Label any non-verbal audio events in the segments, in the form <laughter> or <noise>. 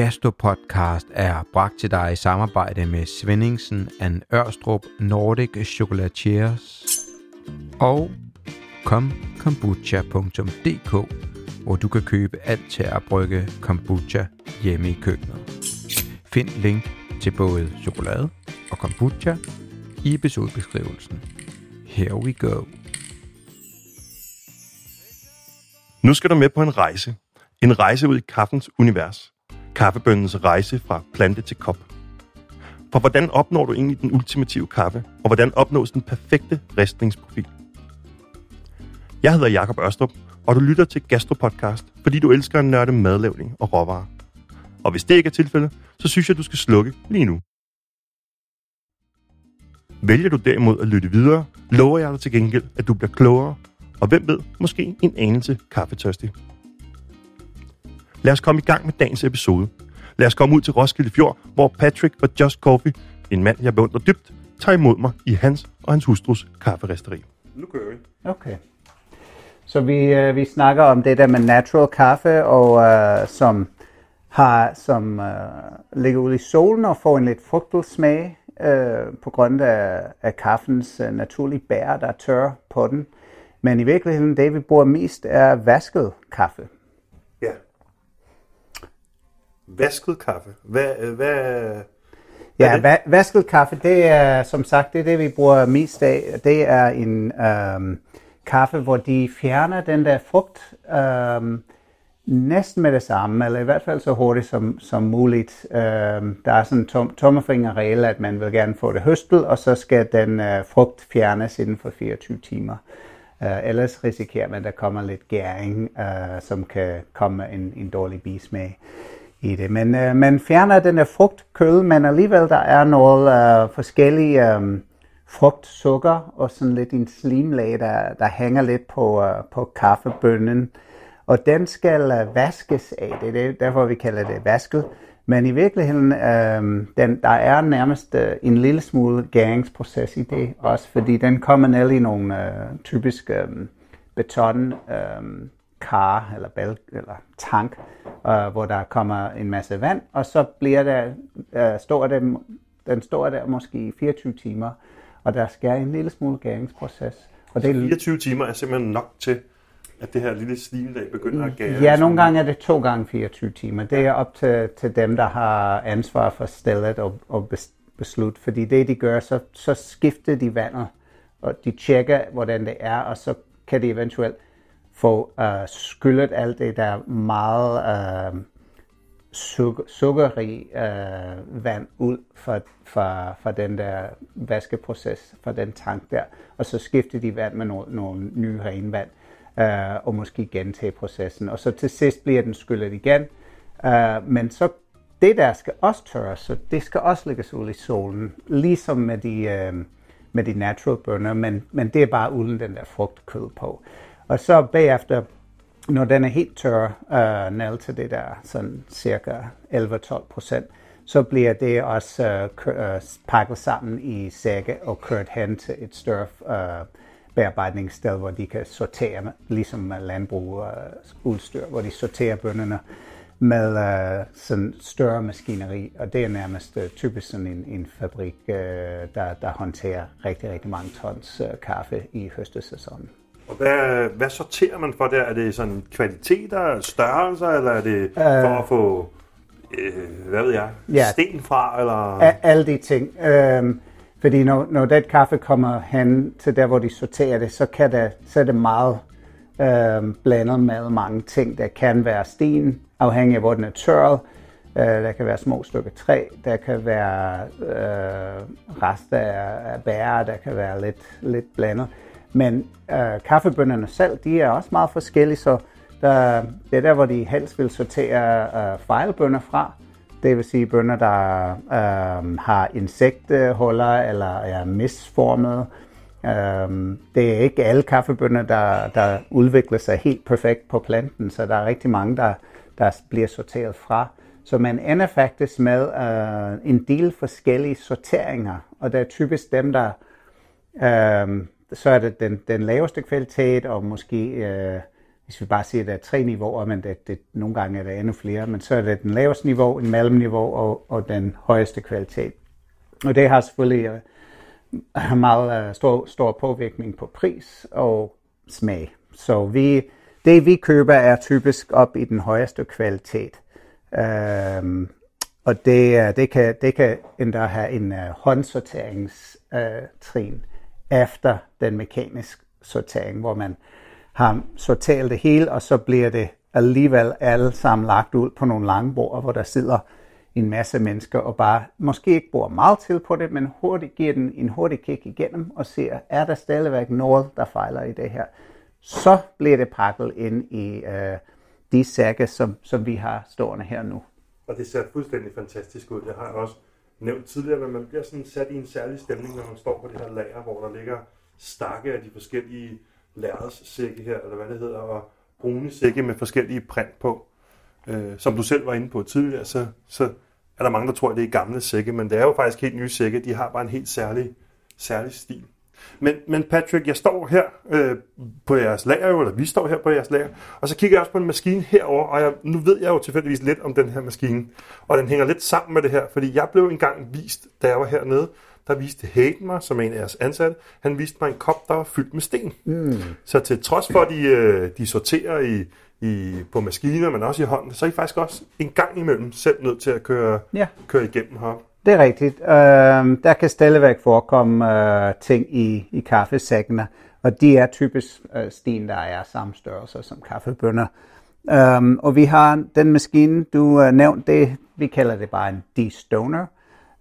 Gastropodcast er bragt til dig i samarbejde med Svendingsen and Ørstrup Nordic Chocolatiers og komkombucha.dk, hvor du kan købe alt til at brygge kombucha hjemme i køkkenet. Find link til både chokolade og kombucha i episodebeskrivelsen. Here we go. Nu skal du med på en rejse. En rejse ud i kaffens univers. Kaffebønnens rejse fra plante til kop. For hvordan opnår du egentlig den ultimative kaffe, og hvordan opnås den perfekte ristningsprofil? Jeg hedder Jakob Ørstrup, og du lytter til Gastropodcast, fordi du elsker at nørde madlavning og råvarer. Og hvis det ikke er tilfældet, så synes jeg, du skal slukke lige nu. Vælger du derimod at lytte videre, lover jeg dig til gengæld, at du bliver klogere, og hvem ved, måske en anelse kaffetørstig. Lad os komme i gang med dagens episode. Lad os komme ud til Roskilde Fjord, hvor Patrick fra Just Coffee, en mand, jeg beundrer dybt, tager imod mig i hans og hans hustrus kafferisteri. Nu kører vi. Okay. Så vi, øh, vi snakker om det der med natural kaffe, og øh, som har som øh, ligger ude i solen og får en lidt frugtet smag øh, på grund af, af kaffens øh, naturlige bær, der er tør på den. Men i virkeligheden, det vi bruger mest er vasket kaffe. Ja. Vasket kaffe. Hvad, øh, hvad, Ja, va- vasket kaffe, det er som sagt det, er det vi bruger mest af. Det er en øhm, kaffe, hvor de fjerner den der frugt øhm, næsten med det samme, eller i hvert fald så hurtigt som, som muligt. Øhm, der er sådan en tom, tommerfingerregel, at man vil gerne få det høstet, og så skal den øh, frugt fjernes inden for 24 timer. Uh, ellers risikerer man, at der kommer lidt gæring, uh, som kan komme en, en dårlig bismag i det. Men øh, man fjerner den der frugtkød, men alligevel der er noget øh, forskellige um, frugtsukker og sådan lidt en slimlag, der, der hænger lidt på, øh, på kaffebønnen. Og den skal øh, vaskes af. Det er det, derfor, vi kalder det vasket. Men i virkeligheden, øh, den, der er nærmest øh, en lille smule gæringsproces i det også, fordi den kommer ned i nogle øh, typiske øh, beton øh, kar eller bal eller tank, øh, hvor der kommer en masse vand, og så bliver der, øh, står det, den står der måske i 24 timer, og der sker en lille smule gæringsproces. Og det er 24 timer er simpelthen nok til, at det her lille slimlag begynder at gære? Ja, nogle gange er det to gange 24 timer. Det er op til, til dem, der har ansvar for stillet og, og beslut. Fordi det, de gør, så, så skifter de vandet, og de tjekker, hvordan det er, og så kan de eventuelt få uh, øh, skyllet alt det, der meget uh, sukker, sukkerrig uh, vand ud fra, fra, fra den der vaskeproces, fra den tank der, og så skifter de vand med nogle, nogle nye renvand uh, og måske gentage processen. Og så til sidst bliver den skyllet igen. uh, men så det der skal også tørres, så det skal også lægges ud i solen, ligesom med de, øh, med de natural burner, men, men det er bare uden den der frugtkød på. Og så bagefter, når den er helt tør, øh, ned til det der sådan cirka 11-12 procent, så bliver det også øh, øh, pakket sammen i sække og kørt hen til et større øh, bearbejdningssted, hvor de kan sortere, ligesom landbrug og udstyr, hvor de sorterer bønderne med uh, sådan større maskineri, og det er nærmest uh, typisk sådan en, en fabrik, uh, der, der håndterer rigtig, rigtig mange tons uh, kaffe i høstesæsonen. Og hvad, hvad sorterer man for der? Er det sådan kvaliteter, størrelser, eller er det for uh, at få, uh, hvad ved jeg, ja, sten fra? Eller? Alle de ting. Uh, fordi når, når det kaffe kommer hen til der, hvor de sorterer det, så, kan det, så er det meget øh, blandet med mange ting. Der kan være sten, afhængig af hvor den er tørret. Øh, der kan være små stykker træ. Der kan være øh, rester af, af bær. Der kan være lidt, lidt blandet. Men øh, kaffebønderne selv, de er også meget forskellige, så der, det er der, hvor de helst vil sortere øh, fejlbønder fra. Det vil sige bønder, der øh, har insekthuller eller er misformede. Øh, det er ikke alle kaffebønder, der, der udvikler sig helt perfekt på planten, så der er rigtig mange, der, der bliver sorteret fra. Så man ender faktisk med øh, en del forskellige sorteringer, og det er typisk dem, der øh, så er det den, den laveste kvalitet, og måske øh, hvis vi bare siger, at der er tre niveauer, men det, det, nogle gange er der endnu flere, men så er det den laveste niveau, en mellemniveau og, og den højeste kvalitet. Og det har selvfølgelig øh, <clears throat> meget øh, stor, stor påvirkning på pris og smag. Så vi, det vi køber er typisk op i den højeste kvalitet. Øh, og det, øh, det, kan, det kan endda have en uh, håndsorteringstrin uh, efter den mekaniske sortering, hvor man har sorteret det hele, og så bliver det alligevel alle sammen lagt ud på nogle lange bord, hvor der sidder en masse mennesker og bare måske ikke bruger meget til på det, men hurtigt giver den en hurtig kig igennem og ser, er der stadigvæk noget, der fejler i det her. Så bliver det pakket ind i øh, de sække, som, som vi har stående her nu. Og det ser fuldstændig fantastisk ud. Jeg har også nævnt tidligere, men man bliver sådan sat i en særlig stemning, når man står på det her lager, hvor der ligger stakke af de forskellige lærredssække her, eller hvad det hedder, og brune sække med forskellige print på. Øh, som du selv var inde på tidligere, så, så er der mange, der tror, at det er gamle sække, men det er jo faktisk helt nye sække. De har bare en helt særlig, særlig stil. Men, men Patrick, jeg står her øh, på jeres lager, eller vi står her på jeres lager, og så kigger jeg også på en maskine herover, og jeg, nu ved jeg jo tilfældigvis lidt om den her maskine, og den hænger lidt sammen med det her, fordi jeg blev engang vist, da jeg var hernede, der viste Hayden mig, som en af jeres ansatte, han viste mig en kop, der var fyldt med sten. Mm. Så til trods for, at de, øh, de sorterer i, i, på maskiner, men også i hånden, så er I faktisk også en gang imellem selv nødt til at køre, ja. køre igennem her. Det er rigtigt. Øh, der kan stadigvæk forekomme øh, ting i, i kaffesækkene, og de er typisk øh, sten, der er samme størrelse som kaffebønder. Øh, og vi har den maskine, du øh, nævnte, det, vi kalder det bare en destoner.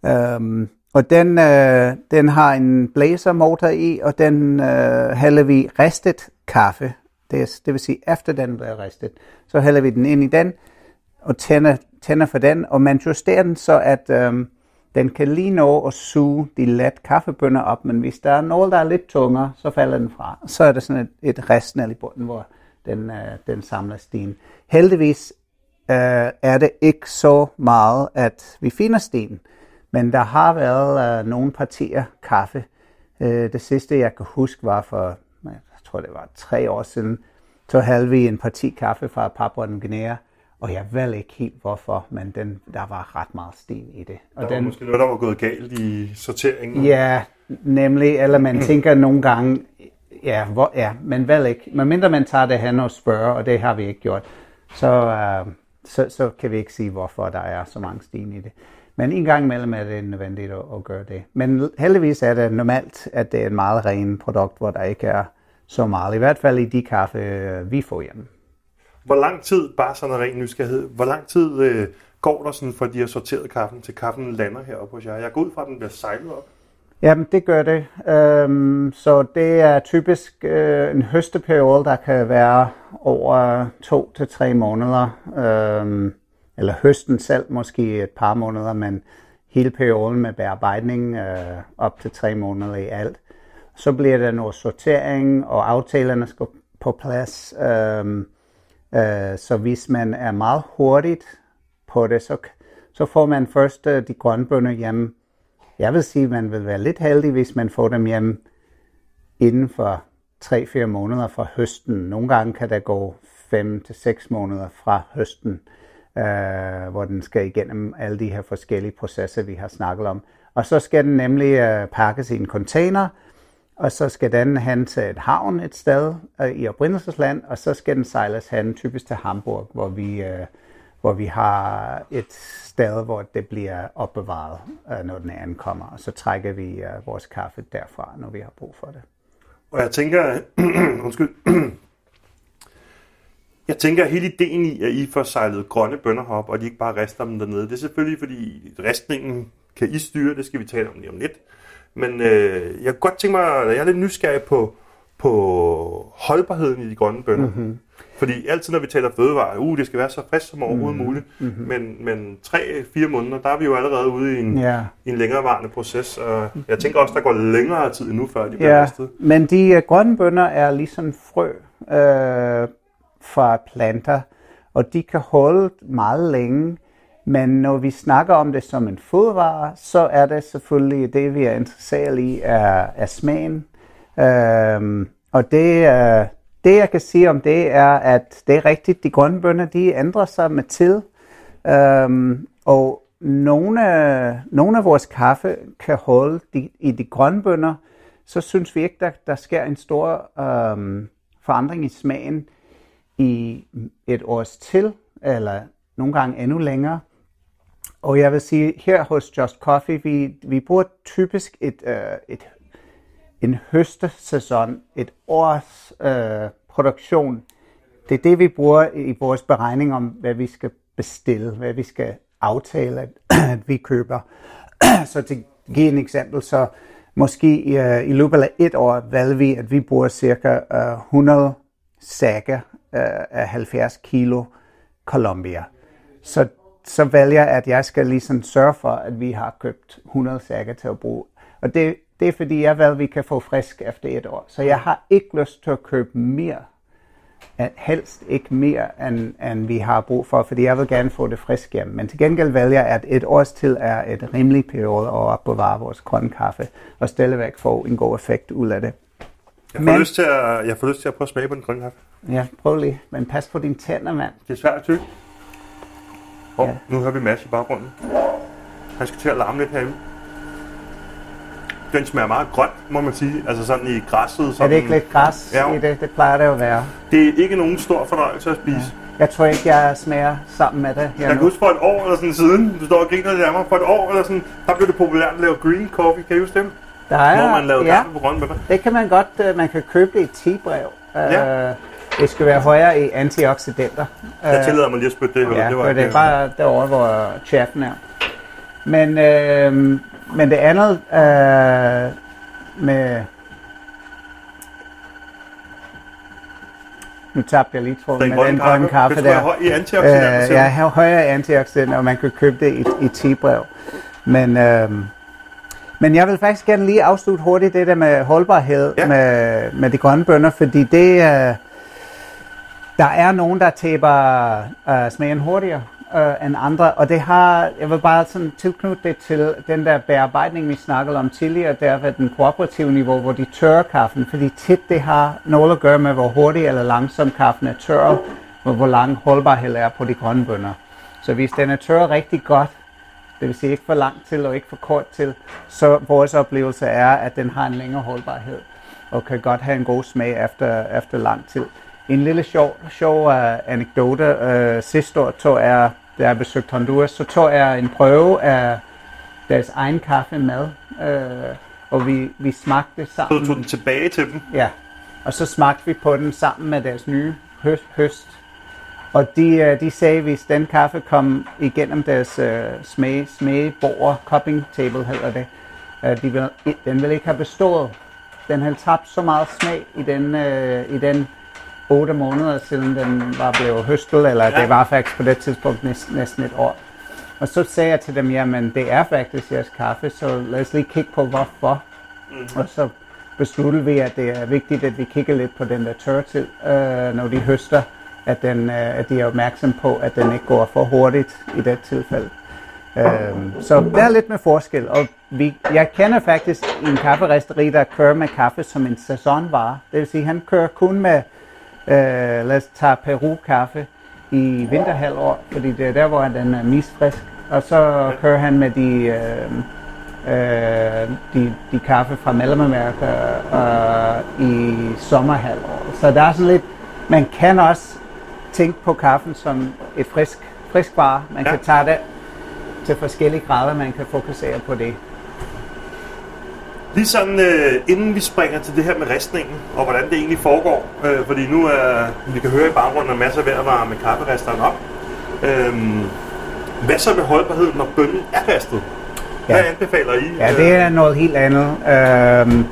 Øh, og den, øh, den har en blæsermotor i, og den øh, hælder vi ristet kaffe det, det vil sige, efter den bliver ristet, så hælder vi den ind i den, og tænder, tænder for den, og man justerer den, så at Øh, den kan lige nå at suge de let kaffebønner op, men hvis der er noget, der er lidt tungere, så falder den fra. Så er der sådan et, et restnæl i bunden, hvor den, øh, den samler sten. Heldigvis øh, er det ikke så meget, at vi finder sten, men der har været øh, nogle partier kaffe. Øh, det sidste, jeg kan huske, var for jeg tror det var tre år siden, så havde vi en parti kaffe fra Papua New Guinea, og jeg ved ikke helt hvorfor, men den, der var ret meget sten i det. Og der var den, måske noget, der var gået galt i sorteringen? Ja, nemlig, eller man <clears throat> tænker nogle gange, ja, hvor, ja, men vel ikke. Men mindre man tager det hen og spørger, og det har vi ikke gjort, så, uh, så, så kan vi ikke sige, hvorfor der er så mange sten i det. Men en gang imellem er det nødvendigt at, at gøre det. Men heldigvis er det normalt, at det er et meget ren produkt, hvor der ikke er så meget. I hvert fald i de kaffe, øh, vi får hjemme. Hvor lang tid, bare sådan en ren nysgerrighed, hvor lang tid øh, går der sådan, fra de har sorteret kaffen, til kaffen lander heroppe hos jer? Jeg går ud fra, at den bliver sejlet op. Jamen, det gør det. Øhm, så det er typisk øh, en høsteperiode, der kan være over to til tre måneder. Øhm, eller høsten selv måske et par måneder, men hele perioden med bearbejdning øh, op til tre måneder i alt. Så bliver der noget sortering, og aftalerne skal på plads. Øhm, øh, Øh, så hvis man er meget hurtigt på det, så, så får man først øh, de grønne bønder hjem. Jeg vil sige, at man vil være lidt heldig, hvis man får dem hjem inden for 3-4 måneder fra høsten. Nogle gange kan der gå 5-6 måneder fra høsten, øh, hvor den skal igennem alle de her forskellige processer, vi har snakket om. Og så skal den nemlig øh, pakkes i en container, og så skal den han til et havn et sted øh, i oprindelsesland, og så skal den sejles han typisk til Hamburg, hvor vi, øh, hvor vi har et sted, hvor det bliver opbevaret, øh, når den ankommer, og så trækker vi øh, vores kaffe derfra, når vi har brug for det. Og jeg tænker, <clears throat> undskyld, jeg tænker, at hele ideen i, at I får sejlet grønne bønder op, og de ikke bare rester dem dernede, det er selvfølgelig, fordi restningen kan I styre, det skal vi tale om lige om lidt. Men øh, jeg kunne godt tænke mig, at jeg er lidt nysgerrig på, på holdbarheden i de grønne bønner. Mm-hmm. Fordi altid, når vi taler fødevare, uh, det skal være så frisk som overhovedet mm-hmm. muligt. Mm-hmm. Men, men 3-4 måneder, der er vi jo allerede ude i en, yeah. i en længerevarende proces. Og jeg tænker også, der går længere tid endnu, før de bliver ristet. Men de uh, grønne bønner er ligesom frø øh, fra planter, og de kan holde meget længe. Men når vi snakker om det som en fodvare, så er det selvfølgelig det, vi er interesseret i, er, er smagen. Øhm, og det, øh, det jeg kan sige om det er, at det er rigtigt, de grønne bønder, de ændrer sig med tid. Øhm, og nogle, nogle af vores kaffe kan holde de, i de grønne bønder, så synes vi ikke, der, der sker en stor øhm, forandring i smagen i et års til, eller nogle gange endnu længere. Og jeg vil sige, her hos Just Coffee, vi, vi bruger typisk et, øh, et, en høstesæson, et års øh, produktion. Det er det, vi bruger i vores beregning om, hvad vi skal bestille, hvad vi skal aftale, at, <clears throat> at vi køber. <clears throat> så til at give en eksempel, så måske øh, i løbet af et år valgte vi, at vi bruger cirka øh, 100 sækker øh, af 70 kilo Colombia. Så, så vælger jeg, at jeg skal ligesom sørge for, at vi har købt 100 sækker til at bruge. Og det, det er fordi, jeg ved, at vi kan få frisk efter et år. Så jeg har ikke lyst til at købe mere helst ikke mere, end, end vi har brug for, fordi jeg vil gerne få det frisk hjem. Men til gengæld vælger jeg, at et års tid er et rimeligt periode at opbevare vores grønne kaffe, og stadigvæk få en god effekt ud af det. Jeg får, men, lyst til at, jeg får lyst til at prøve at smage på den grønne kaffe. Ja, prøv lige. Men pas på din tænder, mand. Det er svært at tykke. Og ja. nu hører vi Mads i baggrunden. Han skal til at larme lidt herude den smager meget grøn, må man sige. Altså sådan i græsset. Sådan, er det ikke lidt græs ja, i det? Det plejer det at være. Det er ikke nogen stor fornøjelse at spise. Ja. Jeg tror ikke, jeg smager sammen med det. Jeg kan huske for et år eller sådan siden, du står og griner lidt af mig, for et år eller sådan, der blev det populært at lave green coffee. Kan I huske dem? Der er, Hvor man lavede ja, kaffe på grønne bønner. Det kan man godt, øh, man kan købe det i tebrev. Ja. Uh, det skal være højere i antioxidanter. Jeg tillader mig lige at spytte det. Ja, det, var det er bare derovre, hvor chaffen er. Men, øh, men det andet, øh, med... Nu tabte jeg lige tråden med den grønne kaffe, kaffe der. i antioxidanter? Øh, ja, højere antioxidanter, og man kan købe det i, i tebrev. Men, øh, men jeg vil faktisk gerne lige afslutte hurtigt det der med holdbarhed ja. med, med de grønne bønder, fordi det, øh, der er nogen, der taber øh, smagen hurtigere øh, end andre, og det har, jeg vil bare sådan tilknytte det til den der bearbejdning, vi snakkede om tidligere, der ved den kooperative niveau, hvor de tørrer kaffen, fordi tit det har noget at gøre med, hvor hurtigt eller langsomt kaffen er tørret, og hvor lang holdbarhed er på de grønne bønder. Så hvis den er tørret rigtig godt, det vil sige ikke for langt til og ikke for kort til, så vores oplevelse er, at den har en længere holdbarhed og kan godt have en god smag efter, efter lang tid. En lille sjov, sjov uh, anekdote. Uh, sidste år tog jeg, da jeg besøgte Honduras, så tog jeg en prøve af deres egen kaffe med. Uh, og vi, vi smagte sammen. Så tog den tilbage til dem? Ja. Og så smagte vi på den sammen med deres nye høst. høst. Og de, de sagde, at hvis den kaffe kom igennem deres uh, smag, smagbord, cupping table hedder det, uh, de vil, den ville ikke have bestået. Den havde tabt så meget smag i den, uh, i den 8 måneder siden den var blevet høstet, eller ja. det var faktisk på det tidspunkt næsten, næsten et år. Og så sagde jeg til dem, jamen det er faktisk jeres kaffe, så lad os lige kigge på hvorfor. Mm. Og så besluttede vi, at det er vigtigt, at vi kigger lidt på den der tørretid, øh, når de høster, at, den, øh, at de er opmærksom på, at den ikke går for hurtigt i det tilfælde. Øh, så der er lidt med forskel, og vi, jeg kender faktisk en kafferisteri, der kører med kaffe som en sæsonvare. Det vil sige, han kører kun med Øh, lad os tage Peru-kaffe i vinterhalvår, fordi det er der, hvor den er mest frisk. Og så kører han med de, øh, øh, de, de kaffe fra Mellemamerika øh, i sommerhalvår. Så der er sådan lidt, man kan også tænke på kaffen som et frisk, frisk vare. Man ja. kan tage det til forskellige grader, man kan fokusere på det. Lige sådan, øh, inden vi springer til det her med ristningen, og hvordan det egentlig foregår, øh, fordi nu er, vi kan høre i baggrunden, at masser af ved at varme kafferisteren op. Øh, hvad så med holdbarheden, når bønnen er ristet? Hvad ja. anbefaler I? Ja, det er noget helt andet. Øh,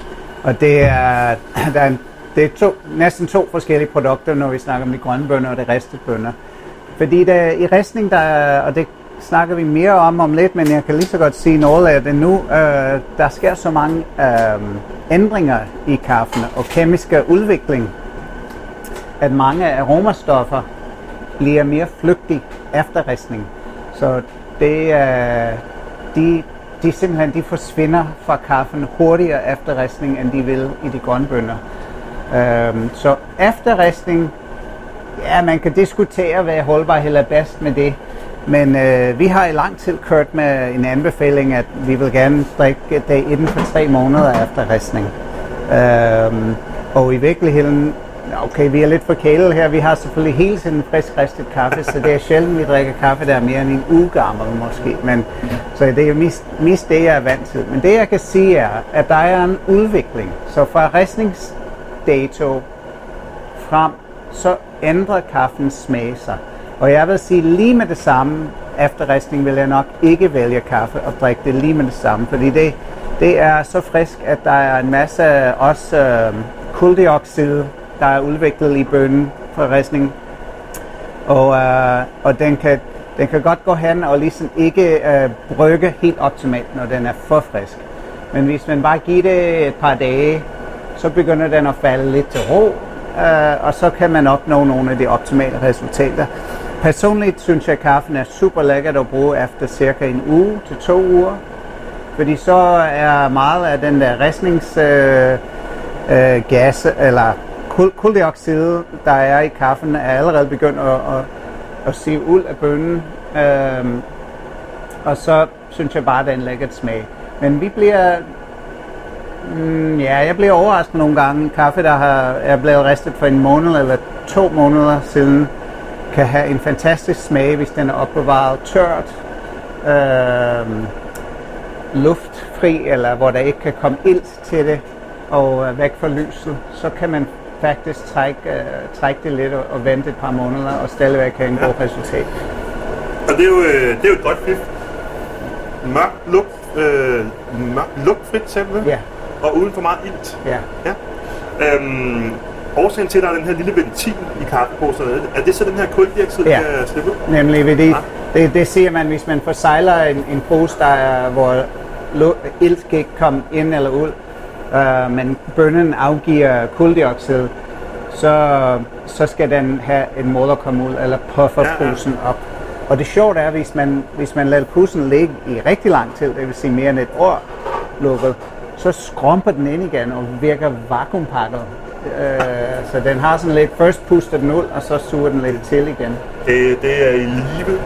og det er, <clears throat> der er, det er to, næsten to forskellige produkter, når vi snakker om de grønne bønner og de ristede bønner. Fordi der, i ristning, der, og det snakker vi mere om om lidt, men jeg kan lige så godt sige noget af det nu. Øh, der sker så mange øh, ændringer i kaffen og kemiske udvikling, at mange aromastoffer bliver mere flygtige efter ristning. Så det, øh, de, de simpelthen de forsvinder fra kaffen hurtigere efter ristning, end de vil i de grønne bønner. Øhm, så efter ristning, ja, man kan diskutere, hvad holdbarhed er bedst med det. Men øh, vi har i lang tid kørt med en anbefaling, at vi vil gerne drikke det inden for tre måneder efter ristning. Øhm, og i virkeligheden, okay, vi er lidt forkælet her. Vi har selvfølgelig hele tiden frisk ristet kaffe, så det er sjældent, vi drikker kaffe, der er mere end en uge gammel måske. Men, så det er mest, mest det, jeg er vant til. Men det, jeg kan sige, er, at der er en udvikling. Så fra ristningsdato frem, så ændrer kaffen smag sig. Og jeg vil sige lige med det samme, efter ristning vil jeg nok ikke vælge kaffe og drikke det lige med det samme, fordi det, det er så frisk, at der er en masse også øh, kuldioxid, der er udviklet i bønnen fra ristning. Og, øh, og den, kan, den kan godt gå hen og ligesom ikke øh, brygge helt optimalt, når den er for frisk. Men hvis man bare giver det et par dage, så begynder den at falde lidt til ro, øh, og så kan man opnå nogle af de optimale resultater. Personligt synes jeg, at kaffen er super lækkert at bruge efter cirka en uge til to uger. Fordi så er meget af den der restningsgas, øh, øh, gas, eller kul- kuldioxid, der er i kaffen, er allerede begyndt at, at, at sive ud af bønnen. Øh, og så synes jeg bare, at det er en lækkert smag. Men vi bliver... Mm, ja, jeg bliver overrasket nogle gange. Kaffe, der har, er blevet ristet for en måned eller to måneder siden, kan have en fantastisk smag, hvis den er opbevaret tørt, øh, luftfri, eller hvor der ikke kan komme ilt til det, og øh, væk fra lyset, så kan man faktisk trække, øh, trække det lidt og, og vente et par måneder, og stadigvæk have en ja. god resultat. Og det er jo, øh, det er jo et godt fif. Mørk lugt, øh, mørk lugtfrit simpelthen, Ja, og uden for meget ilt. ja. Ja. Øhm, årsagen til, at der er den her lille ventil i kaffeposerne, er det så den her kuldioxid, Ja. der kan slippe ud? Nemlig, fordi Ja. det, det ser man, hvis man forsejler en, en pose, der er, hvor ilt kan ikke komme ind eller ud, øh, men bønnen afgiver kuldioxid, så, så skal den have en måde at komme ud, eller puffer Ja, ja. posen op. Og det sjovt er, hvis man, hvis man lader posen ligge i rigtig lang tid, det vil sige mere end et år lukket, så skrumper den ind igen og virker vakuumpakket. Øh, så den har sådan lidt, først puster den ud, og så suger den lidt til igen. Det, det er i live.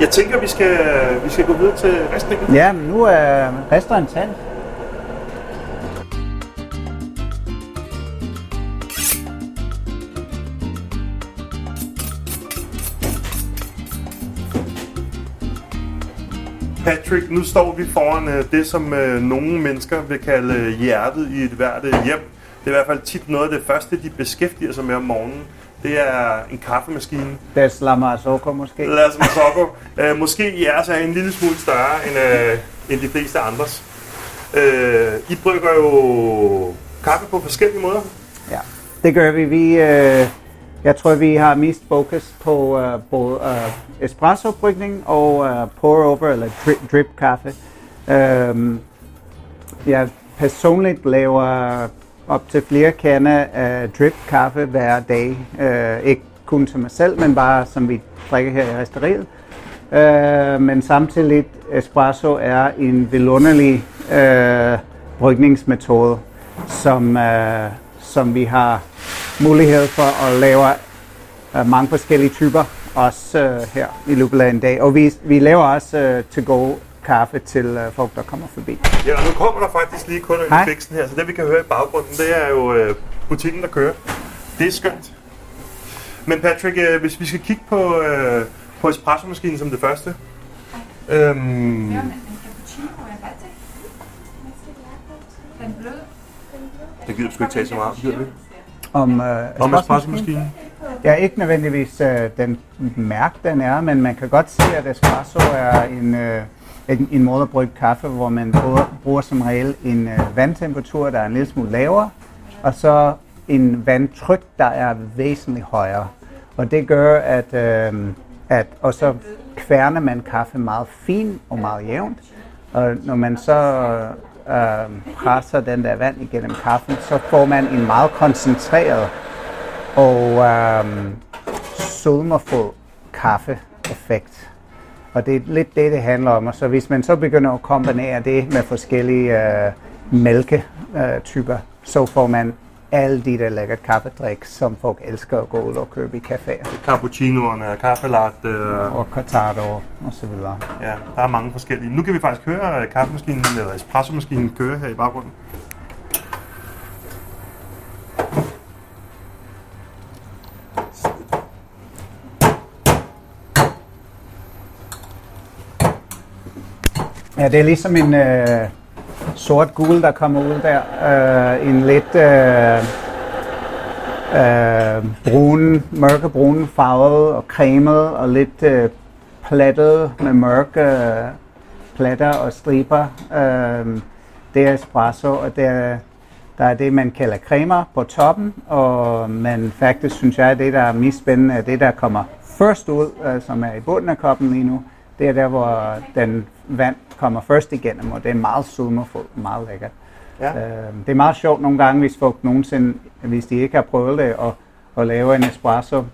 Jeg tænker, vi skal, vi skal gå videre til restningen. Ja, men nu er restaurant talt. Patrick, nu står vi foran øh, det, som øh, nogle mennesker vil kalde øh, hjertet i et hvert øh, hjem. Det er i hvert fald tit noget af det første, de beskæftiger sig med om morgenen. Det er en kaffemaskine. Des La Marzocco måske. Os Masocco. Øh, måske jeres er en lille smule større end, øh, end de fleste andres. Øh, I brygger jo kaffe på forskellige måder. Ja, det gør vi. vi øh, jeg tror, vi har mest fokus på øh, både øh, espresso-brygning og øh, pour-over eller drip, drip kaffe. Øh, jeg personligt laver op til flere kander af drip kaffe hver dag. Øh, ikke kun til mig selv, men bare som vi drikker her i restaureret. Øh, men samtidig espresso er en vidunderlig øh, brygningsmetode, som, øh, som vi har mulighed for at lave øh, mange forskellige typer, også øh, her i løbet af en dag. Og vi, vi laver også øh, to-go kaffe til øh, folk, der kommer forbi. Ja, og nu kommer der faktisk lige kun Hej. en fiksen her, så det vi kan høre i baggrunden, det er jo øh, butikken, der kører. Det er skønt. Men Patrick, øh, hvis vi skal kigge på, øh, på espressomaskinen som det første. Øhm, er latte. Den blød. det gider vi sgu ikke tage så meget, gider vi? Om, øh, Om espressomaskinen. espressomaskinen. Ja, ikke nødvendigvis øh, den mærke, den er, men man kan godt se, at espresso er en, øh, en, en måde at brygge kaffe, hvor man bruger, bruger som regel en øh, vandtemperatur, der er en lille smule lavere, og så en vandtryk, der er væsentligt højere. Og det gør, at, øh, at og så kværner man kaffe meget fint og meget jævnt. Og når man så øh, presser den der vand igennem kaffen, så får man en meget koncentreret og øh, sødmerfuld kaffeeffekt. Og det er lidt det, det handler om. Og så hvis man så begynder at kombinere det med forskellige øh, mælketyper, så får man alle de der lækre kaffedrik, som folk elsker at gå ud og købe i caféer. Cappuccinoerne, kaffe latte, øh, Og cortado og så videre. ja, der er mange forskellige. Nu kan vi faktisk høre øh, kaffemaskinen, eller espressomaskinen køre her i baggrunden. Ja, det er ligesom en øh, sort gul, der kommer ud der. Øh, en lidt øh, øh, brun, mørkebrun farvet og cremet og lidt øh, plattet med mørke øh, platter og striber. Øh, det er espresso, og det er, der er det, man kalder cremer på toppen, og man faktisk synes jeg, at det, der er mest spændende, er det, der kommer først ud, øh, som er i bunden af koppen lige nu. Det er der, hvor den vand kommer først igennem, og det er meget summerfuldt, meget lækkert. Ja. Øh, det er meget sjovt nogle gange, hvis folk nogensinde, hvis de ikke har prøvet det, at, at lave en espresso,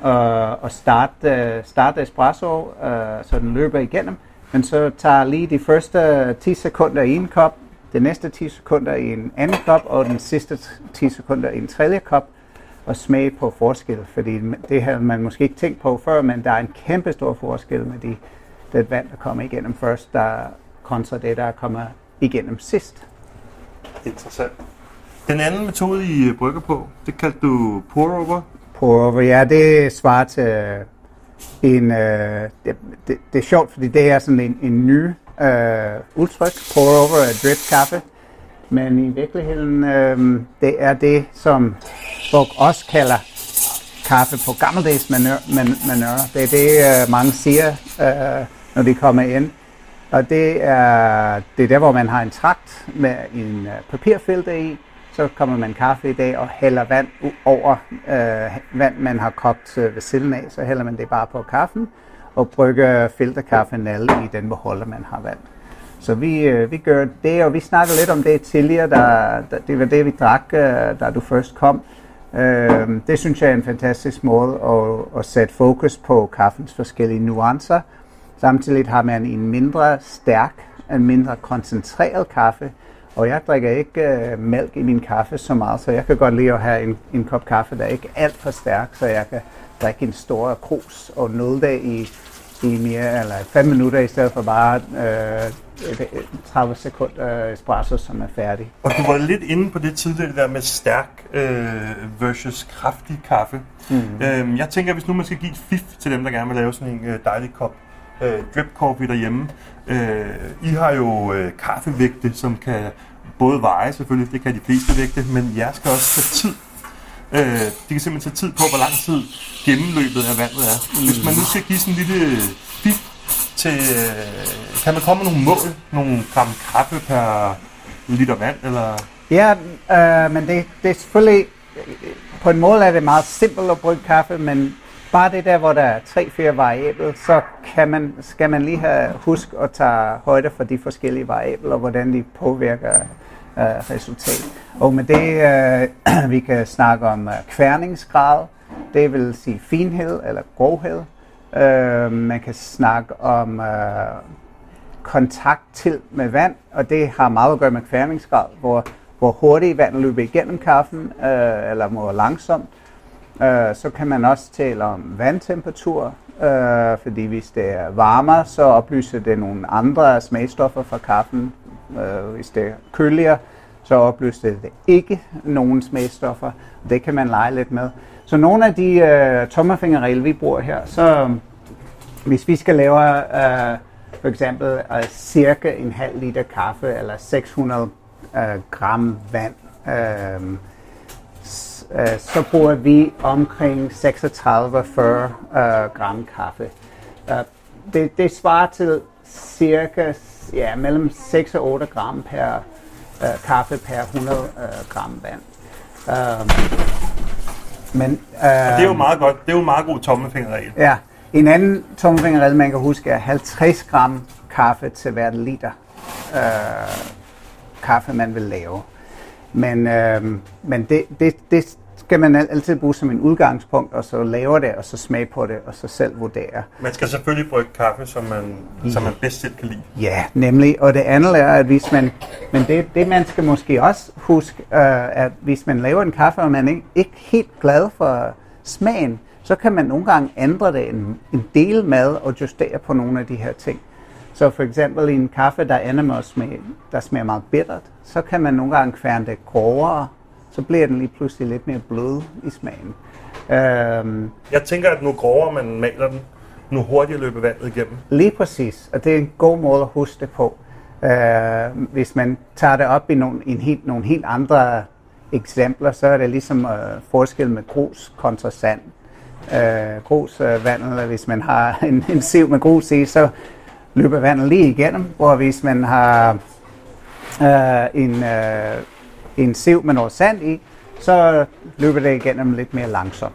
og, og starte, øh, starte espresso, øh, så den løber igennem, men så tager lige de første 10 sekunder i en kop, de næste 10 sekunder i en anden kop, og den sidste 10 sekunder i en tredje kop, og smage på forskel, fordi det har man måske ikke tænkt på før, men der er en kæmpe stor forskel med de, det vand, der kommer igennem først, der kontra det, der kommer igennem sidst. Interessant. Den anden metode, I øh, brygger på, det kaldte du pour-over. Pour-over, ja, det svarer til en, øh, det, det, det er sjovt, fordi det er sådan en, en ny øh, udtryk. Pour-over er drip kaffe, men i virkeligheden, øh, det er det, som folk også kalder kaffe på gammeldags manør. Man, manør. Det er det, øh, mange siger, øh, når vi kommer ind. Og det er, det er der, hvor man har en trakt med en øh, papirfilter i. Så kommer man kaffe i dag og hælder vand over øh, vand, man har kogt øh, ved siden af. Så hælder man det bare på kaffen og brygger filterkaffen alle i den beholder, man har vand. Så vi, øh, vi gør det, og vi snakker lidt om det tidligere, der, der, det var det, vi drak, øh, da du først kom. Øh, det synes jeg er en fantastisk måde at, at sætte fokus på kaffens forskellige nuancer. Samtidig har man en mindre stærk, en mindre koncentreret kaffe, og jeg drikker ikke øh, mælk i min kaffe så meget, så jeg kan godt lide at have en, en kop kaffe, der ikke er alt for stærk, så jeg kan drikke en stor krus og nøde det i, i mere eller 5 minutter, i stedet for bare øh, 30 sekunder espresso, som er færdig. Og du var lidt inde på det tidligere, det der med stærk øh, versus kraftig kaffe. Mm. Øhm, jeg tænker, hvis nu man skal give et fif til dem, der gerne vil lave sådan en øh, dejlig kop øh, drip coffee derhjemme. Øh, I har jo øh, kaffevægte, som kan både veje selvfølgelig, det kan de fleste vægte, men jeg skal også tage tid. Øh, det kan simpelthen tage tid på, hvor lang tid gennemløbet af vandet er. Hvis man nu skal give sådan en lille øh, fif til, øh, kan man komme med nogle mål, nogle gram kaffe per liter vand, eller... Ja, øh, men det, det er selvfølgelig, på en måde er det meget simpelt at brygge kaffe, men bare det der, hvor der er tre-fire variabler, så kan man, skal man lige have husk at tage højde for de forskellige variabler, og hvordan de påvirker øh, resultat. Og med det, øh, <clears throat> vi kan snakke om øh, kværningsgrad, det vil sige finhed eller grovhed. Øh, man kan snakke om øh, kontakt til med vand, og det har meget at gøre med kværningsgrad, hvor, hvor hurtigt vandet løber igennem kaffen, øh, eller hvor langsomt. Øh, så kan man også tale om vandtemperatur, øh, fordi hvis det er varmere, så oplyser det nogle andre smagstoffer fra kaffen. Øh, hvis det er køligere, så oplyser det ikke nogen smagstoffer. Det kan man lege lidt med. Så nogle af de øh, tommerfingerregler, vi bruger her, så hvis vi skal lave øh, for eksempel øh, cirka en halv liter kaffe eller 600 øh, gram vand, øh, øh, så bruger vi omkring 36-40 øh, gram kaffe. Øh, det, det svarer til cirka ja, mellem 6 og 8 gram per øh, kaffe per 100 øh, gram vand. Øh, men, øh, Det er jo meget godt. Det er jo en meget god tommelfingerregel. Ja, en anden tommelfingerregel, man kan huske, er 50 gram kaffe til hvert liter øh, kaffe, man vil lave. Men, øh, men det, det, det skal man al- altid bruge som en udgangspunkt, og så lave det, og så smage på det, og så selv vurdere. Man skal selvfølgelig brygge kaffe, som man, som man bedst selv kan lide. Ja, nemlig. Og det andet er, at hvis man... Men det, det man skal måske også huske, øh, at hvis man laver en kaffe, og man ikke, ikke helt glad for smagen, så kan man nogle gange ændre det en, en del med og justere på nogle af de her ting. Så for eksempel i en kaffe, der ender med at smage, der smager meget bittert, så kan man nogle gange kværne det grovere, så bliver den lige pludselig lidt mere blød i smagen. Øhm, Jeg tænker, at nu grovere man maler den, nu hurtigere løber vandet igennem. Lige præcis, og det er en god måde at huske det på. Uh, hvis man tager det op i nogle, en helt, nogle helt andre eksempler, så er det ligesom uh, forskel med grus kontra sand. Uh, grus uh, vandet, hvis man har <laughs> en, en siv med grus i, så løber vandet lige igennem, hvor hvis man har øh, en, øh, en siv med noget sand i, så løber det igennem lidt mere langsomt.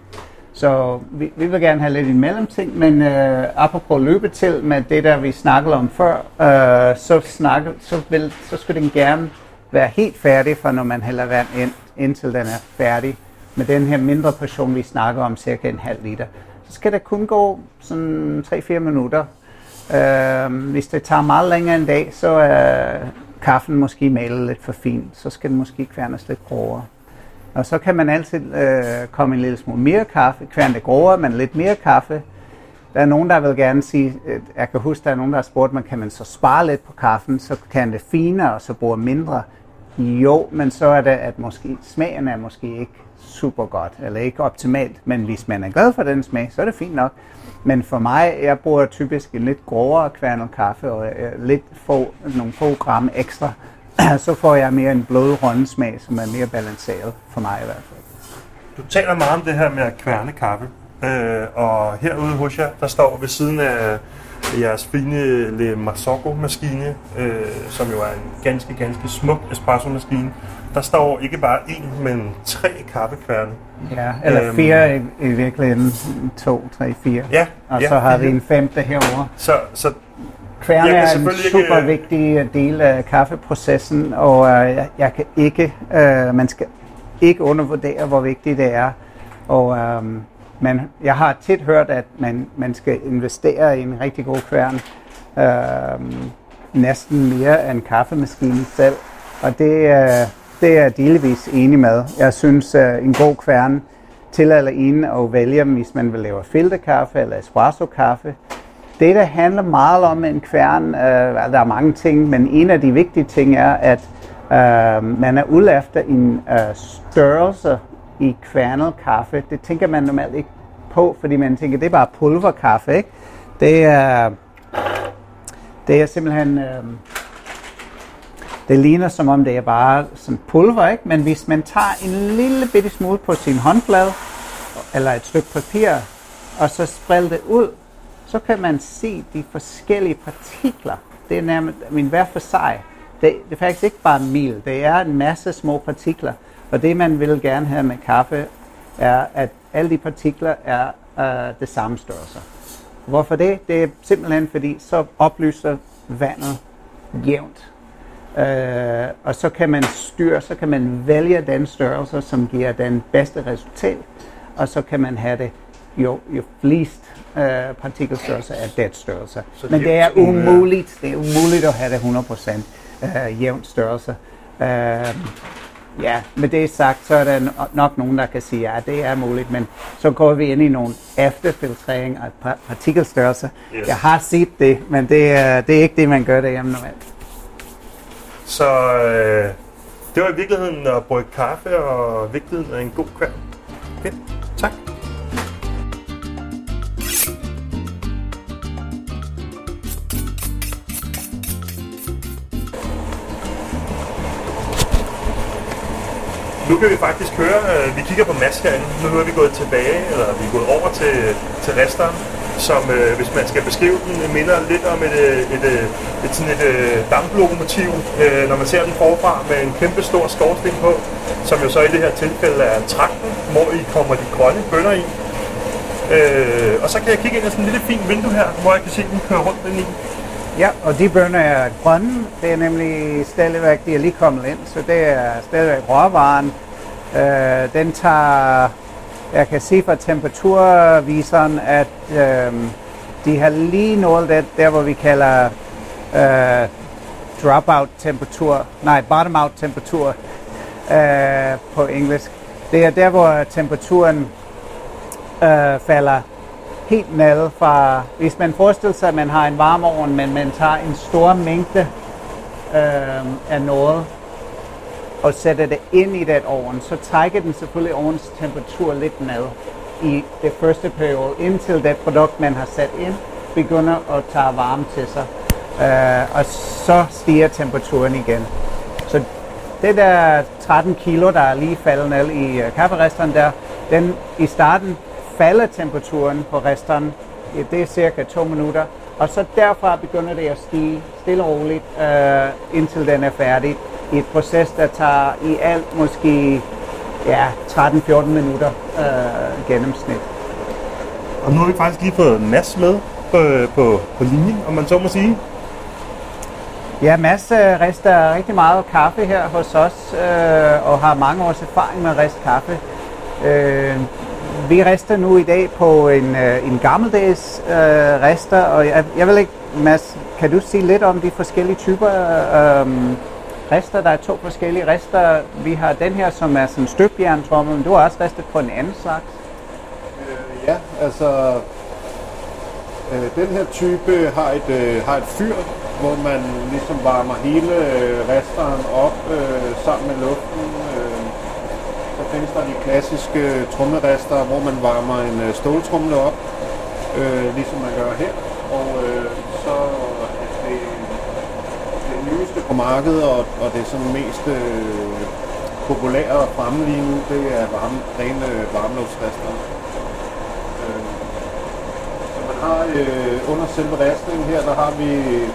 Så vi, vi vil gerne have lidt en mellemting, men øh, apropos løbetid med det der, vi snakkede om før, øh, så, snakke, så, vil, så skulle den gerne være helt færdig, for når man hælder vand ind, indtil den er færdig. Med den her mindre portion, vi snakker om, cirka en halv liter, så skal det kun gå sådan 3-4 minutter. Øh, hvis det tager meget længere en dag, så er kaffen måske malet lidt for fint, så skal den måske kværnes lidt grovere. Og så kan man altid øh, komme en lille smule mere kaffe, kværne det grovere, men lidt mere kaffe. Der er nogen, der vil gerne sige, at jeg kan huske, der er nogen, der har spurgt mig, kan man så spare lidt på kaffen, så kan det finere, og så bruge mindre. Jo, men så er det, at måske smagen er måske ikke super godt, eller ikke optimalt. Men hvis man er glad for den smag, så er det fint nok. Men for mig, jeg bruger typisk en lidt grovere kværnet kaffe, og øh, lidt få, nogle få gram ekstra, <clears throat> så får jeg mere en blød runde smag, som er mere balanceret for mig i hvert fald. Du taler meget om det her med at kværne kaffe. Øh, og herude hos jer, der står ved siden af øh, jeres fine Le Marzocco-maskine, øh, som jo er en ganske, ganske smuk espresso-maskine. Der står ikke bare én, men tre kaffekværne. Ja, eller Øhm. fire i, i virkeligheden. To, tre, fire. Ja, Og ja, så har vi en femte herovre. Så, så Kværne er en super ikke- vigtig del af kaffeprocessen, og øh, jeg, jeg kan ikke, øh, man skal ikke undervurdere, hvor vigtigt det er. Og øh, man, jeg har tit hørt, at man, man skal investere i en rigtig god kværn, øh, næsten mere end kaffemaskinen selv. Og det, øh, det er jeg delvis enig med. Jeg synes, øh, en god kværn tillader en at vælge, hvis man vil lave filterkaffe eller espresso-kaffe. Det, der handler meget om en kværn, øh, altså, der er mange ting, men en af de vigtige ting er, at øh, man er ude efter en øh, størrelse i kværnet kaffe. Det tænker man normalt ikke på, fordi man tænker, det er bare pulverkaffe, ikke? Det er, det er simpelthen... Øh, det ligner som om det er bare som pulver, ikke? Men hvis man tager en lille bitte smule på sin håndflade, eller et stykke papir, og så spreder det ud, så kan man se de forskellige partikler. Det er nærmest, min hver for sig. Det, det er faktisk ikke bare mel, det er en masse små partikler. Og det man vil gerne have med kaffe, er, at alle de partikler er øh, det samme størrelse. Hvorfor det? Det er simpelthen fordi, så oplyser vandet jævnt. Øh, og så kan man styre, så kan man vælge den størrelse, som giver den bedste resultat, og så kan man have det jo, jo flest øh, partikelstørrelse af det størrelse. Så Men det er umuligt, det er umuligt at have det 100% øh, jævnt størrelse. Øh, ja, med det sagt, så er der no- nok nogen, der kan sige, ja, det er muligt, men så går vi ind i nogle efterfiltrering af pa- partikelstørrelse. Yes. Jeg har set det, men det er, det er ikke det, man gør derhjemme normalt. Så øh, det var i virkeligheden at brygge kaffe og vigtigheden af en god kværn. Fedt. Tak. Nu kan vi faktisk høre, øh, vi kigger på Mads herinde. Nu er vi gået tilbage, eller vi er gået over til, til resteren, som øh, hvis man skal beskrive den, minder lidt om et, øh, et, et, et, sådan et øh, damplokomotiv, øh, når man ser den forfra med en kæmpe stor skorsten på, som jo så i det her tilfælde er trakten, hvor i kommer de grønne bønder i. Øh, og så kan jeg kigge ind i sådan en lille fint vindue her, hvor jeg kan se, den kører rundt ind i. Ja, og de bønner er grønne. Det er nemlig stadigvæk, de er lige kommet ind, så det er stadigvæk råvaren. Øh, den tager, jeg kan se fra temperaturviseren, at øh, de har lige nået det, der hvor vi kalder øh, dropout temperatur, nej, bottom out temperatur øh, på engelsk. Det er der, hvor temperaturen øh, falder helt ned fra, hvis man forestiller sig, at man har en varmeovn, men man tager en stor mængde øh, af noget og sætter det ind i den ovn, så trækker den selvfølgelig ovnens temperatur lidt ned i det første periode, indtil det produkt, man har sat ind, begynder at tage varme til sig. Øh, og så stiger temperaturen igen. Så det der 13 kilo, der er lige faldet ned i øh, uh, kafferesteren der, den i starten falder temperaturen på resteren. Det er cirka to minutter. Og så derfra begynder det at stige stille og roligt, uh, indtil den er færdig. Et proces, der tager i alt måske ja, 13-14 minutter uh, gennemsnit. Og nu har vi faktisk lige fået Mads med på, på, på linjen, om man så må sige. Ja, Mads øh, rester rigtig meget kaffe her hos os, øh, og har mange års erfaring med at riste kaffe. Øh, vi rester nu i dag på en, øh, en gammeldags øh, rester, og jeg, jeg vil ikke, Mads, kan du sige lidt om de forskellige typer øh, rister. Der er to forskellige rister. Vi har den her, som er sådan støbjerntrommel, men du har også ristet på en anden slags. Øh, ja, altså øh, den her type har et, øh, har et fyr, hvor man ligesom varmer hele øh, resteren op øh, sammen med luften. Øh, så findes der de klassiske øh, trommerester, hvor man varmer en øh, ståltrumle op, øh, ligesom man gør her. Og øh, så er det, det nyeste på markedet, og, og det sådan mest øh, populære og fremme lige nu, det er varme, rene varmeluftsrester. Øh, så øh, man har øh, under selve restningen her, der har vi øh,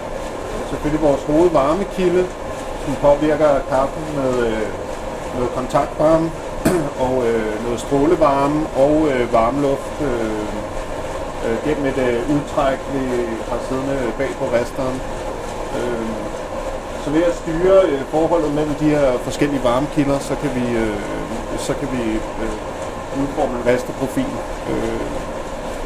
selvfølgelig vores hovedvarmekilde, som påvirker kaffen med øh, noget kontaktvarme <clears throat> og øh, noget strålevarme og øh, varmluft øh, øh, gennem et øh, udtræk, vi har siddende bag på resteren. Så ved at styre øh, forholdet mellem de her forskellige varmekilder, så kan vi, øh, så kan vi øh, udforme en resterprofil. Øh,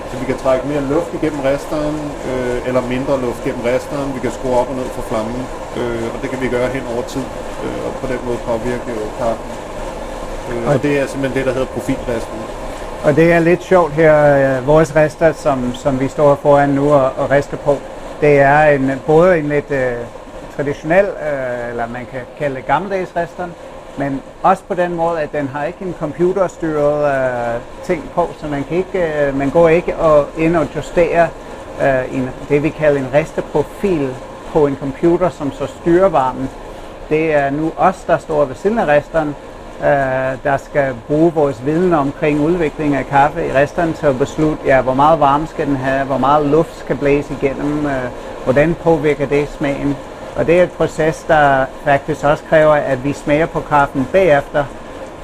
så vi kan trække mere luft igennem resteren, øh, eller mindre luft gennem resteren. Vi kan skrue op og ned for flammen, øh, og det kan vi gøre hen over tid, øh, og på den måde påvirke øh, kaffen. Øh, og det er simpelthen det, der hedder profilresten. Og det er lidt sjovt her, øh, vores rester, som, som vi står foran nu og, og rester på, det er en, både en lidt øh, traditionel, øh, eller man kan kalde det gammeldags restaurant, men også på den måde, at den har ikke en computerstyret øh, ting på, så man, kan ikke, øh, man går ikke og ind og justerer øh, en, det, vi kalder en resteprofil på en computer, som så styrer varmen. Det er nu os, der står ved siden af resteren, øh, der skal bruge vores viden omkring udvikling af kaffe i resteren til at beslutte, ja, hvor meget varme skal den have, hvor meget luft skal blæse igennem, øh, hvordan påvirker det smagen. Og det er et proces, der faktisk også kræver, at vi smager på kaffen bagefter,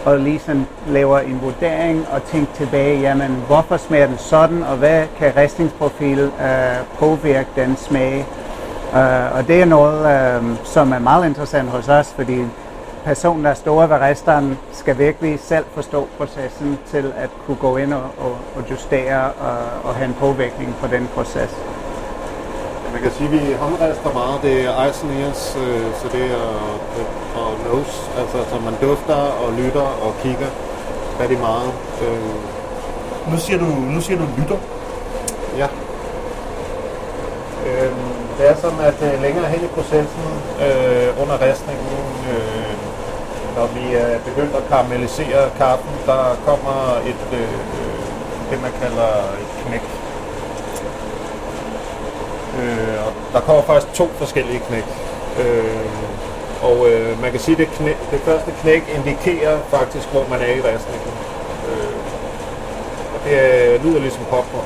og ligesom laver en vurdering og tænker tilbage, jamen hvorfor smager den sådan, og hvad kan restningsprofil øh, påvirke den smag. Øh, og det er noget, øh, som er meget interessant hos os, fordi personen, der står ved resteren, skal virkelig selv forstå processen til at kunne gå ind og, og, og justere og, og have en påvirkning på den proces. Man kan sige, at vi håndrester meget. Det er ears, øh, så det er og nose, altså så man dufter og lytter og kigger rigtig meget. Øh. Nu siger du, nu siger du lytter. Ja. Øh, det er sådan, at øh, længere hen i processen øh, under restningen, øh, når vi er begyndt at karamellisere kaffen, der kommer et, øh, det man kalder et knæk Øh, og der kommer faktisk to forskellige knæk. Øh, og øh, man kan sige, at det, knæ, det første knæk indikerer faktisk, hvor man er i restningen. Øh, og det øh, lyder ligesom popcorn.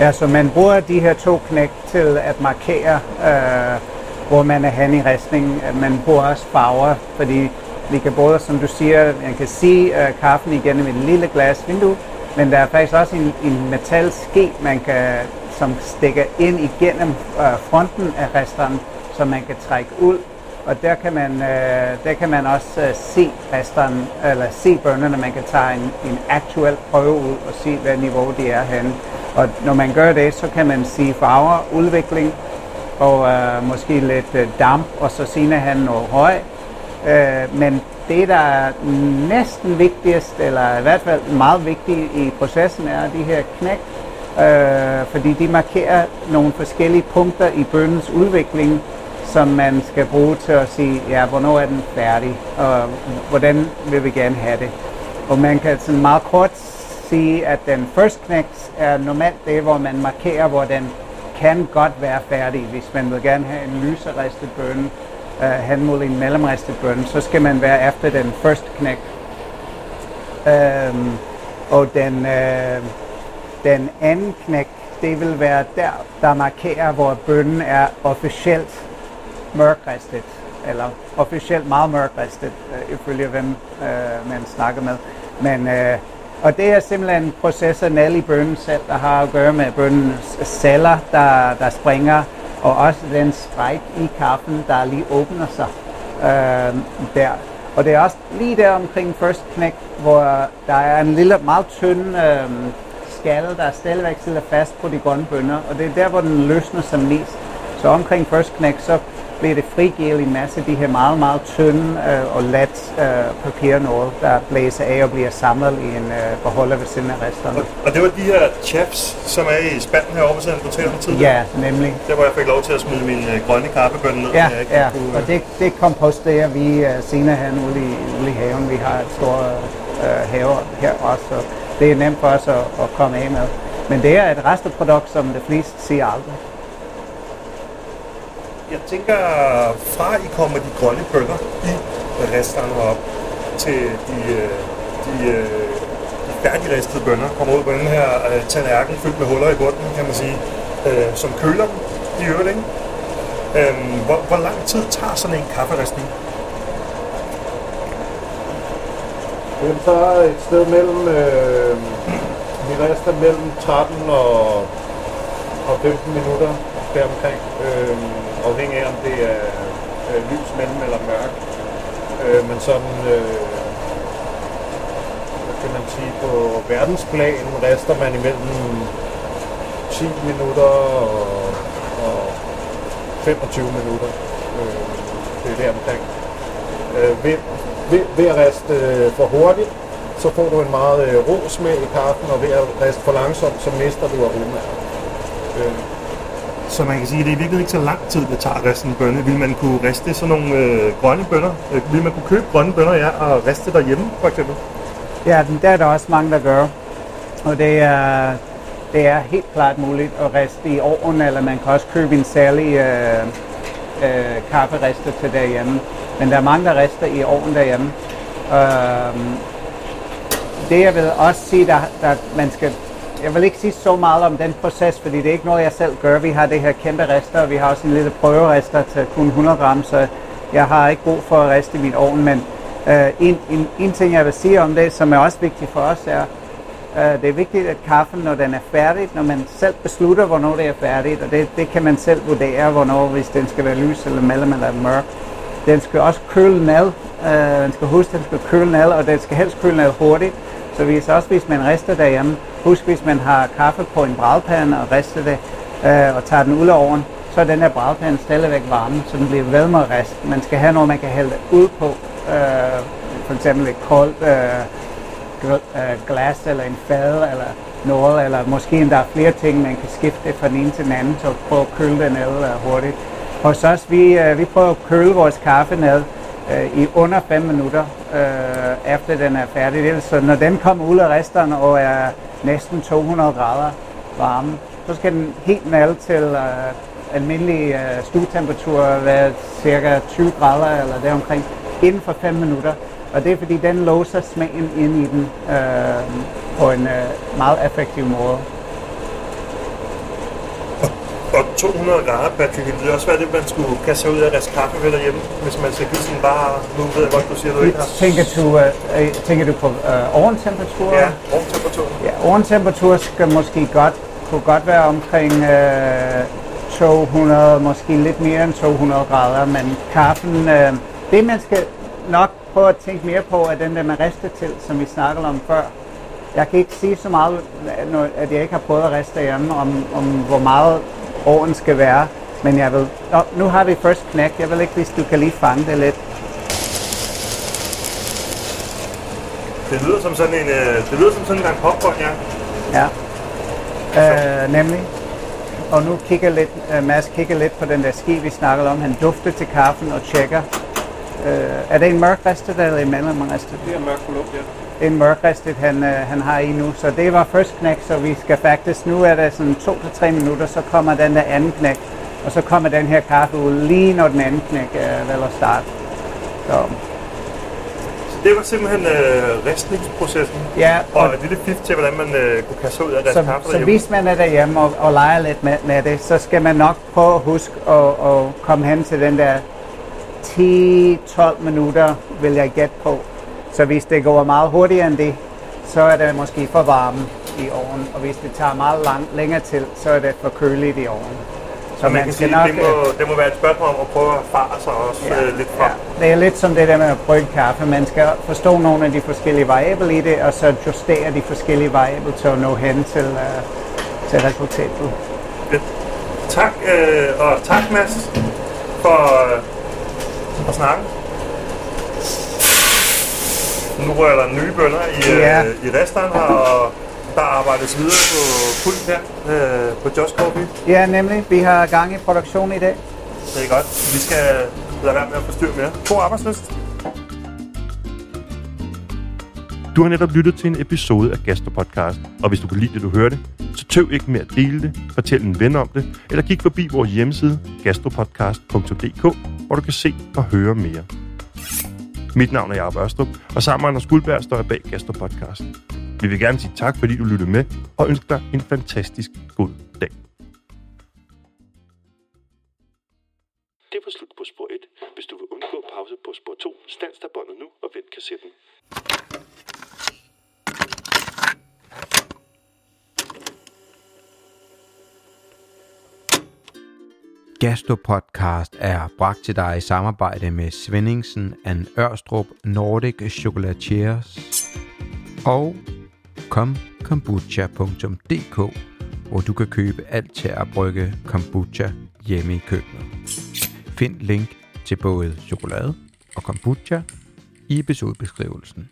Ja, så man bruger de her to knæk til at markere, øh, hvor man er hen i restningen. Man bruger også farver, fordi vi kan både, som du siger, man kan se øh, kaffen igennem et lille glas vindue, men der er faktisk også en, en metalske, man kan som stikker ind igennem øh, fronten af resteren, som man kan trække ud Og der kan man, øh, der kan man også øh, se resterne, eller se bønderne. Man kan tage en, en aktuel prøve ud og se, hvad niveau de er henne. Og når man gør det, så kan man se farver, udvikling og øh, måske lidt øh, damp, og så senere han noget høj. Øh, men det, der er næsten vigtigst, eller i hvert fald meget vigtigt i processen, er de her knæk, øh, fordi de markerer nogle forskellige punkter i bønnens udvikling, som man skal bruge til at sige, ja, hvornår er den færdig, og hvordan vil vi gerne have det. Og man kan sådan meget kort sige, at den first knæks er normalt det, hvor man markerer, hvor den kan godt være færdig. Hvis man vil gerne have en lyseristet bønne, øh, hen mod en mellemristet bønne, så skal man være efter den first knæk. Øhm, og den, Øh, den anden knæk, det vil være der, der markerer, hvor bønnen er officielt mørkristet, eller officielt meget mørkristet, øh, ifølge hvem øh, man snakker med. Men, øh, og det er simpelthen processen alle i bønnen selv, der har at gøre med bønnens celler, der, der springer, og også den stræk i kaffen, der lige åbner sig øh, der. Og det er også lige der omkring first knæk, hvor der er en lille, meget tynd øh, skalle, der stadigvæk sidder fast på de grønne bønner, og det er der, hvor den løsner sig mest. Så omkring first knæk, så bliver det frigivet en masse af de her meget, meget tynde øh, og let øh, papirnåle, der blæser af og bliver samlet i en øh, beholder ved siden af resterne. Og, og det var de her chaps, som er i spanden som du talte om tidligere? Ja, nemlig. Der hvor jeg fik lov til at smide min øh, grønne kaffebønne ned. Ja, jeg ikke ja. kunne, og det, det komposterer vi uh, senere her ude i, ude i haven. Vi har et stort uh, have her også, så det er nemt for os at, at komme af med. Men det er et resteprodukt, som de fleste siger aldrig. Jeg tænker, fra I kommer de grønne bønder i resterne op til de, øh, de, øh, de færdigristede bønner, kommer ud på den her øh, tallerken fyldt med huller i bunden, kan man sige, øh, som køler dem i øvrigt, ikke? Øhm, hvor, hvor lang tid tager sådan en kafferistning? Jamen, så er et sted mellem, øh, vi rester mellem 13 og, og 15 minutter deromkring, øh, afhængig af om det er øh, lys mellem eller mørk. Øh, men sådan, øh, hvad kan man sige, på verdensplan rester man imellem 10 minutter og, og 25 minutter. Øh, det er deromkring. Øh, vind ved, ved at riste øh, for hurtigt, så får du en meget øh, rå smag i kaffen, og ved at riste for langsomt, så mister du aroma. Øh, Så man kan sige, at det er virkelig ikke så lang tid, det tager at riste en bønne. Vil man kunne riste sådan nogle øh, grønne bønner? Øh, vil man kunne købe grønne bønner, ja, og riste derhjemme, for eksempel? Ja, den- der er der også mange, der gør. Og det er, det er helt klart muligt at riste i ovnen, eller man kan også købe en særlig øh, øh, kafferiste til derhjemme. Men der er mange, der rister i ovnen derhjemme. Øh, det jeg vil også sige, der, der man skal jeg vil ikke sige så meget om den proces, fordi det er ikke noget, jeg selv gør. Vi har det her kæmpe rester, og vi har også en lille prøverester til kun 100 gram, så jeg har ikke brug for at riste i min ovn. Men øh, en, en, en ting, jeg vil sige om det, som er også vigtigt for os, er, øh, det er vigtigt, at kaffen, når den er færdig, når man selv beslutter, hvornår det er færdigt, og det, det kan man selv vurdere, hvornår, hvis den skal være lys eller mellem eller mørk. Den skal også køle ned. Øh, man skal huske, den skal køle ned, og den skal helst køle ned hurtigt. Så hvis også hvis man rister derhjemme, husk hvis man har kaffe på en brædpande og rister det øh, og tager den ud af ovnen, så er den her brædpande stadigvæk varme, så den bliver ved med at riste. Man skal have noget, man kan hælde ud på. Øh, for eksempel et koldt øh, gl- øh, glas eller en fad eller noget, eller måske endda flere ting, man kan skifte fra den ene til den anden, så prøve at køle den ned øh, hurtigt. Hos os, vi, øh, vi prøver at køle vores kaffe ned øh, i under 5 minutter, øh, efter den er færdig. Så når den kommer ud af resterne og er næsten 200 grader varme, så skal den helt ned til øh, almindelig øh, stuetemperatur, være cirka 20 grader eller deromkring, inden for 5 minutter. Og det er fordi, den låser smagen ind i den øh, på en øh, meget effektiv måde. Og 200 grader, Patrick, det ville også være det, man skulle kaste ud af deres kaffe ved derhjemme, hvis man skal give sådan bare, nu ved jeg godt, du siger, du ikke har... Tænker du, øh, tænker du på øh, oventemperatur? Ja, rumtemperatur. Ja, oventemperatur skal måske godt, kunne godt være omkring øh, 200, måske lidt mere end 200 grader, men kaffen, øh, det man skal nok prøve at tænke mere på, er den der med riste til, som vi snakkede om før. Jeg kan ikke sige så meget, at jeg ikke har prøvet at riste hjemme, om, om hvor meget åren skal være. Men jeg vil, oh, nu har vi først knæk. Jeg vil ikke, hvis du kan lige fange det lidt. Det lyder som sådan en, øh, det lyder som sådan en gang popcorn, ja. Ja, øh, nemlig. Og nu kigger lidt, uh, Mads kigger lidt på den der ski, vi snakkede om. Han dufter til kaffen og tjekker. Uh, er det en mørk ristet eller en mellemristet? Det er mørk produkt, ja. Det er en mørk ristet, han, uh, han har i nu. Så det var først knæk, så vi skal faktisk, nu er det sådan to til tre minutter, så kommer den der anden knæk. Og så kommer den her kaffe ud lige når den anden knæk uh, vel at starte. Så Det var simpelthen øh, ristningsprocessen. Ja, og, og- et lille fif til, hvordan man øh, kunne kaste ud af deres Så, kaffe så derhjemme. hvis man er derhjemme og, og leger lidt med, med det, så skal man nok prøve at huske at, at komme hen til den der 10-12 minutter, vil jeg gætte på. Så hvis det går meget hurtigere end det, så er det måske for varme i ovnen. Og hvis det tager meget lang, længere til, så er det for køligt i ovnen. Så man kan sige, det, må, det må være et spørgsmål om at prøve at fare sig også ja, øh, lidt fra. Ja, det er lidt som det der med at brygge kaffe. Man skal forstå nogle af de forskellige variabler i det, og så justere de forskellige variabler til at nå hen til, uh, til resultatet. Fedt. Tak, øh, og tak Mads for, øh, for snakken. Nu rører der nye bønder i, Ja. øh, i restaurant her, og der arbejdes videre på pult her øh, på Just Coffee. Ja, nemlig. Vi har gang i produktion i dag. Det er godt. Vi skal lade være med at forstyrre mere. God arbejdsløst. Du har netop lyttet til en episode af Gastropodcast, og hvis du kan lide det, du hørte, så tøv ikke med at dele det, fortæl en ven om det, eller kig forbi vores hjemmeside gastropodcast.dk, hvor du kan se og høre mere. Mit navn er Jacob Ørstrup, og sammen med Anders Guldberg står jeg bag Gastropodcast. Vi vil gerne sige tak, fordi du lyttede med, og ønske dig en fantastisk god dag. Det var slut på spor 1. Hvis du vil undgå pause på spor 2, stands der båndet nu og vend kassetten. Gastropodcast er bragt til dig i samarbejde med Svendingsen and Ørstrup Nordic Chocolatiers og komkombucha.dk, hvor du kan købe alt til at brygge kombucha hjemme i køkkenet. Find link til både chokolade og kombucha i episodebeskrivelsen.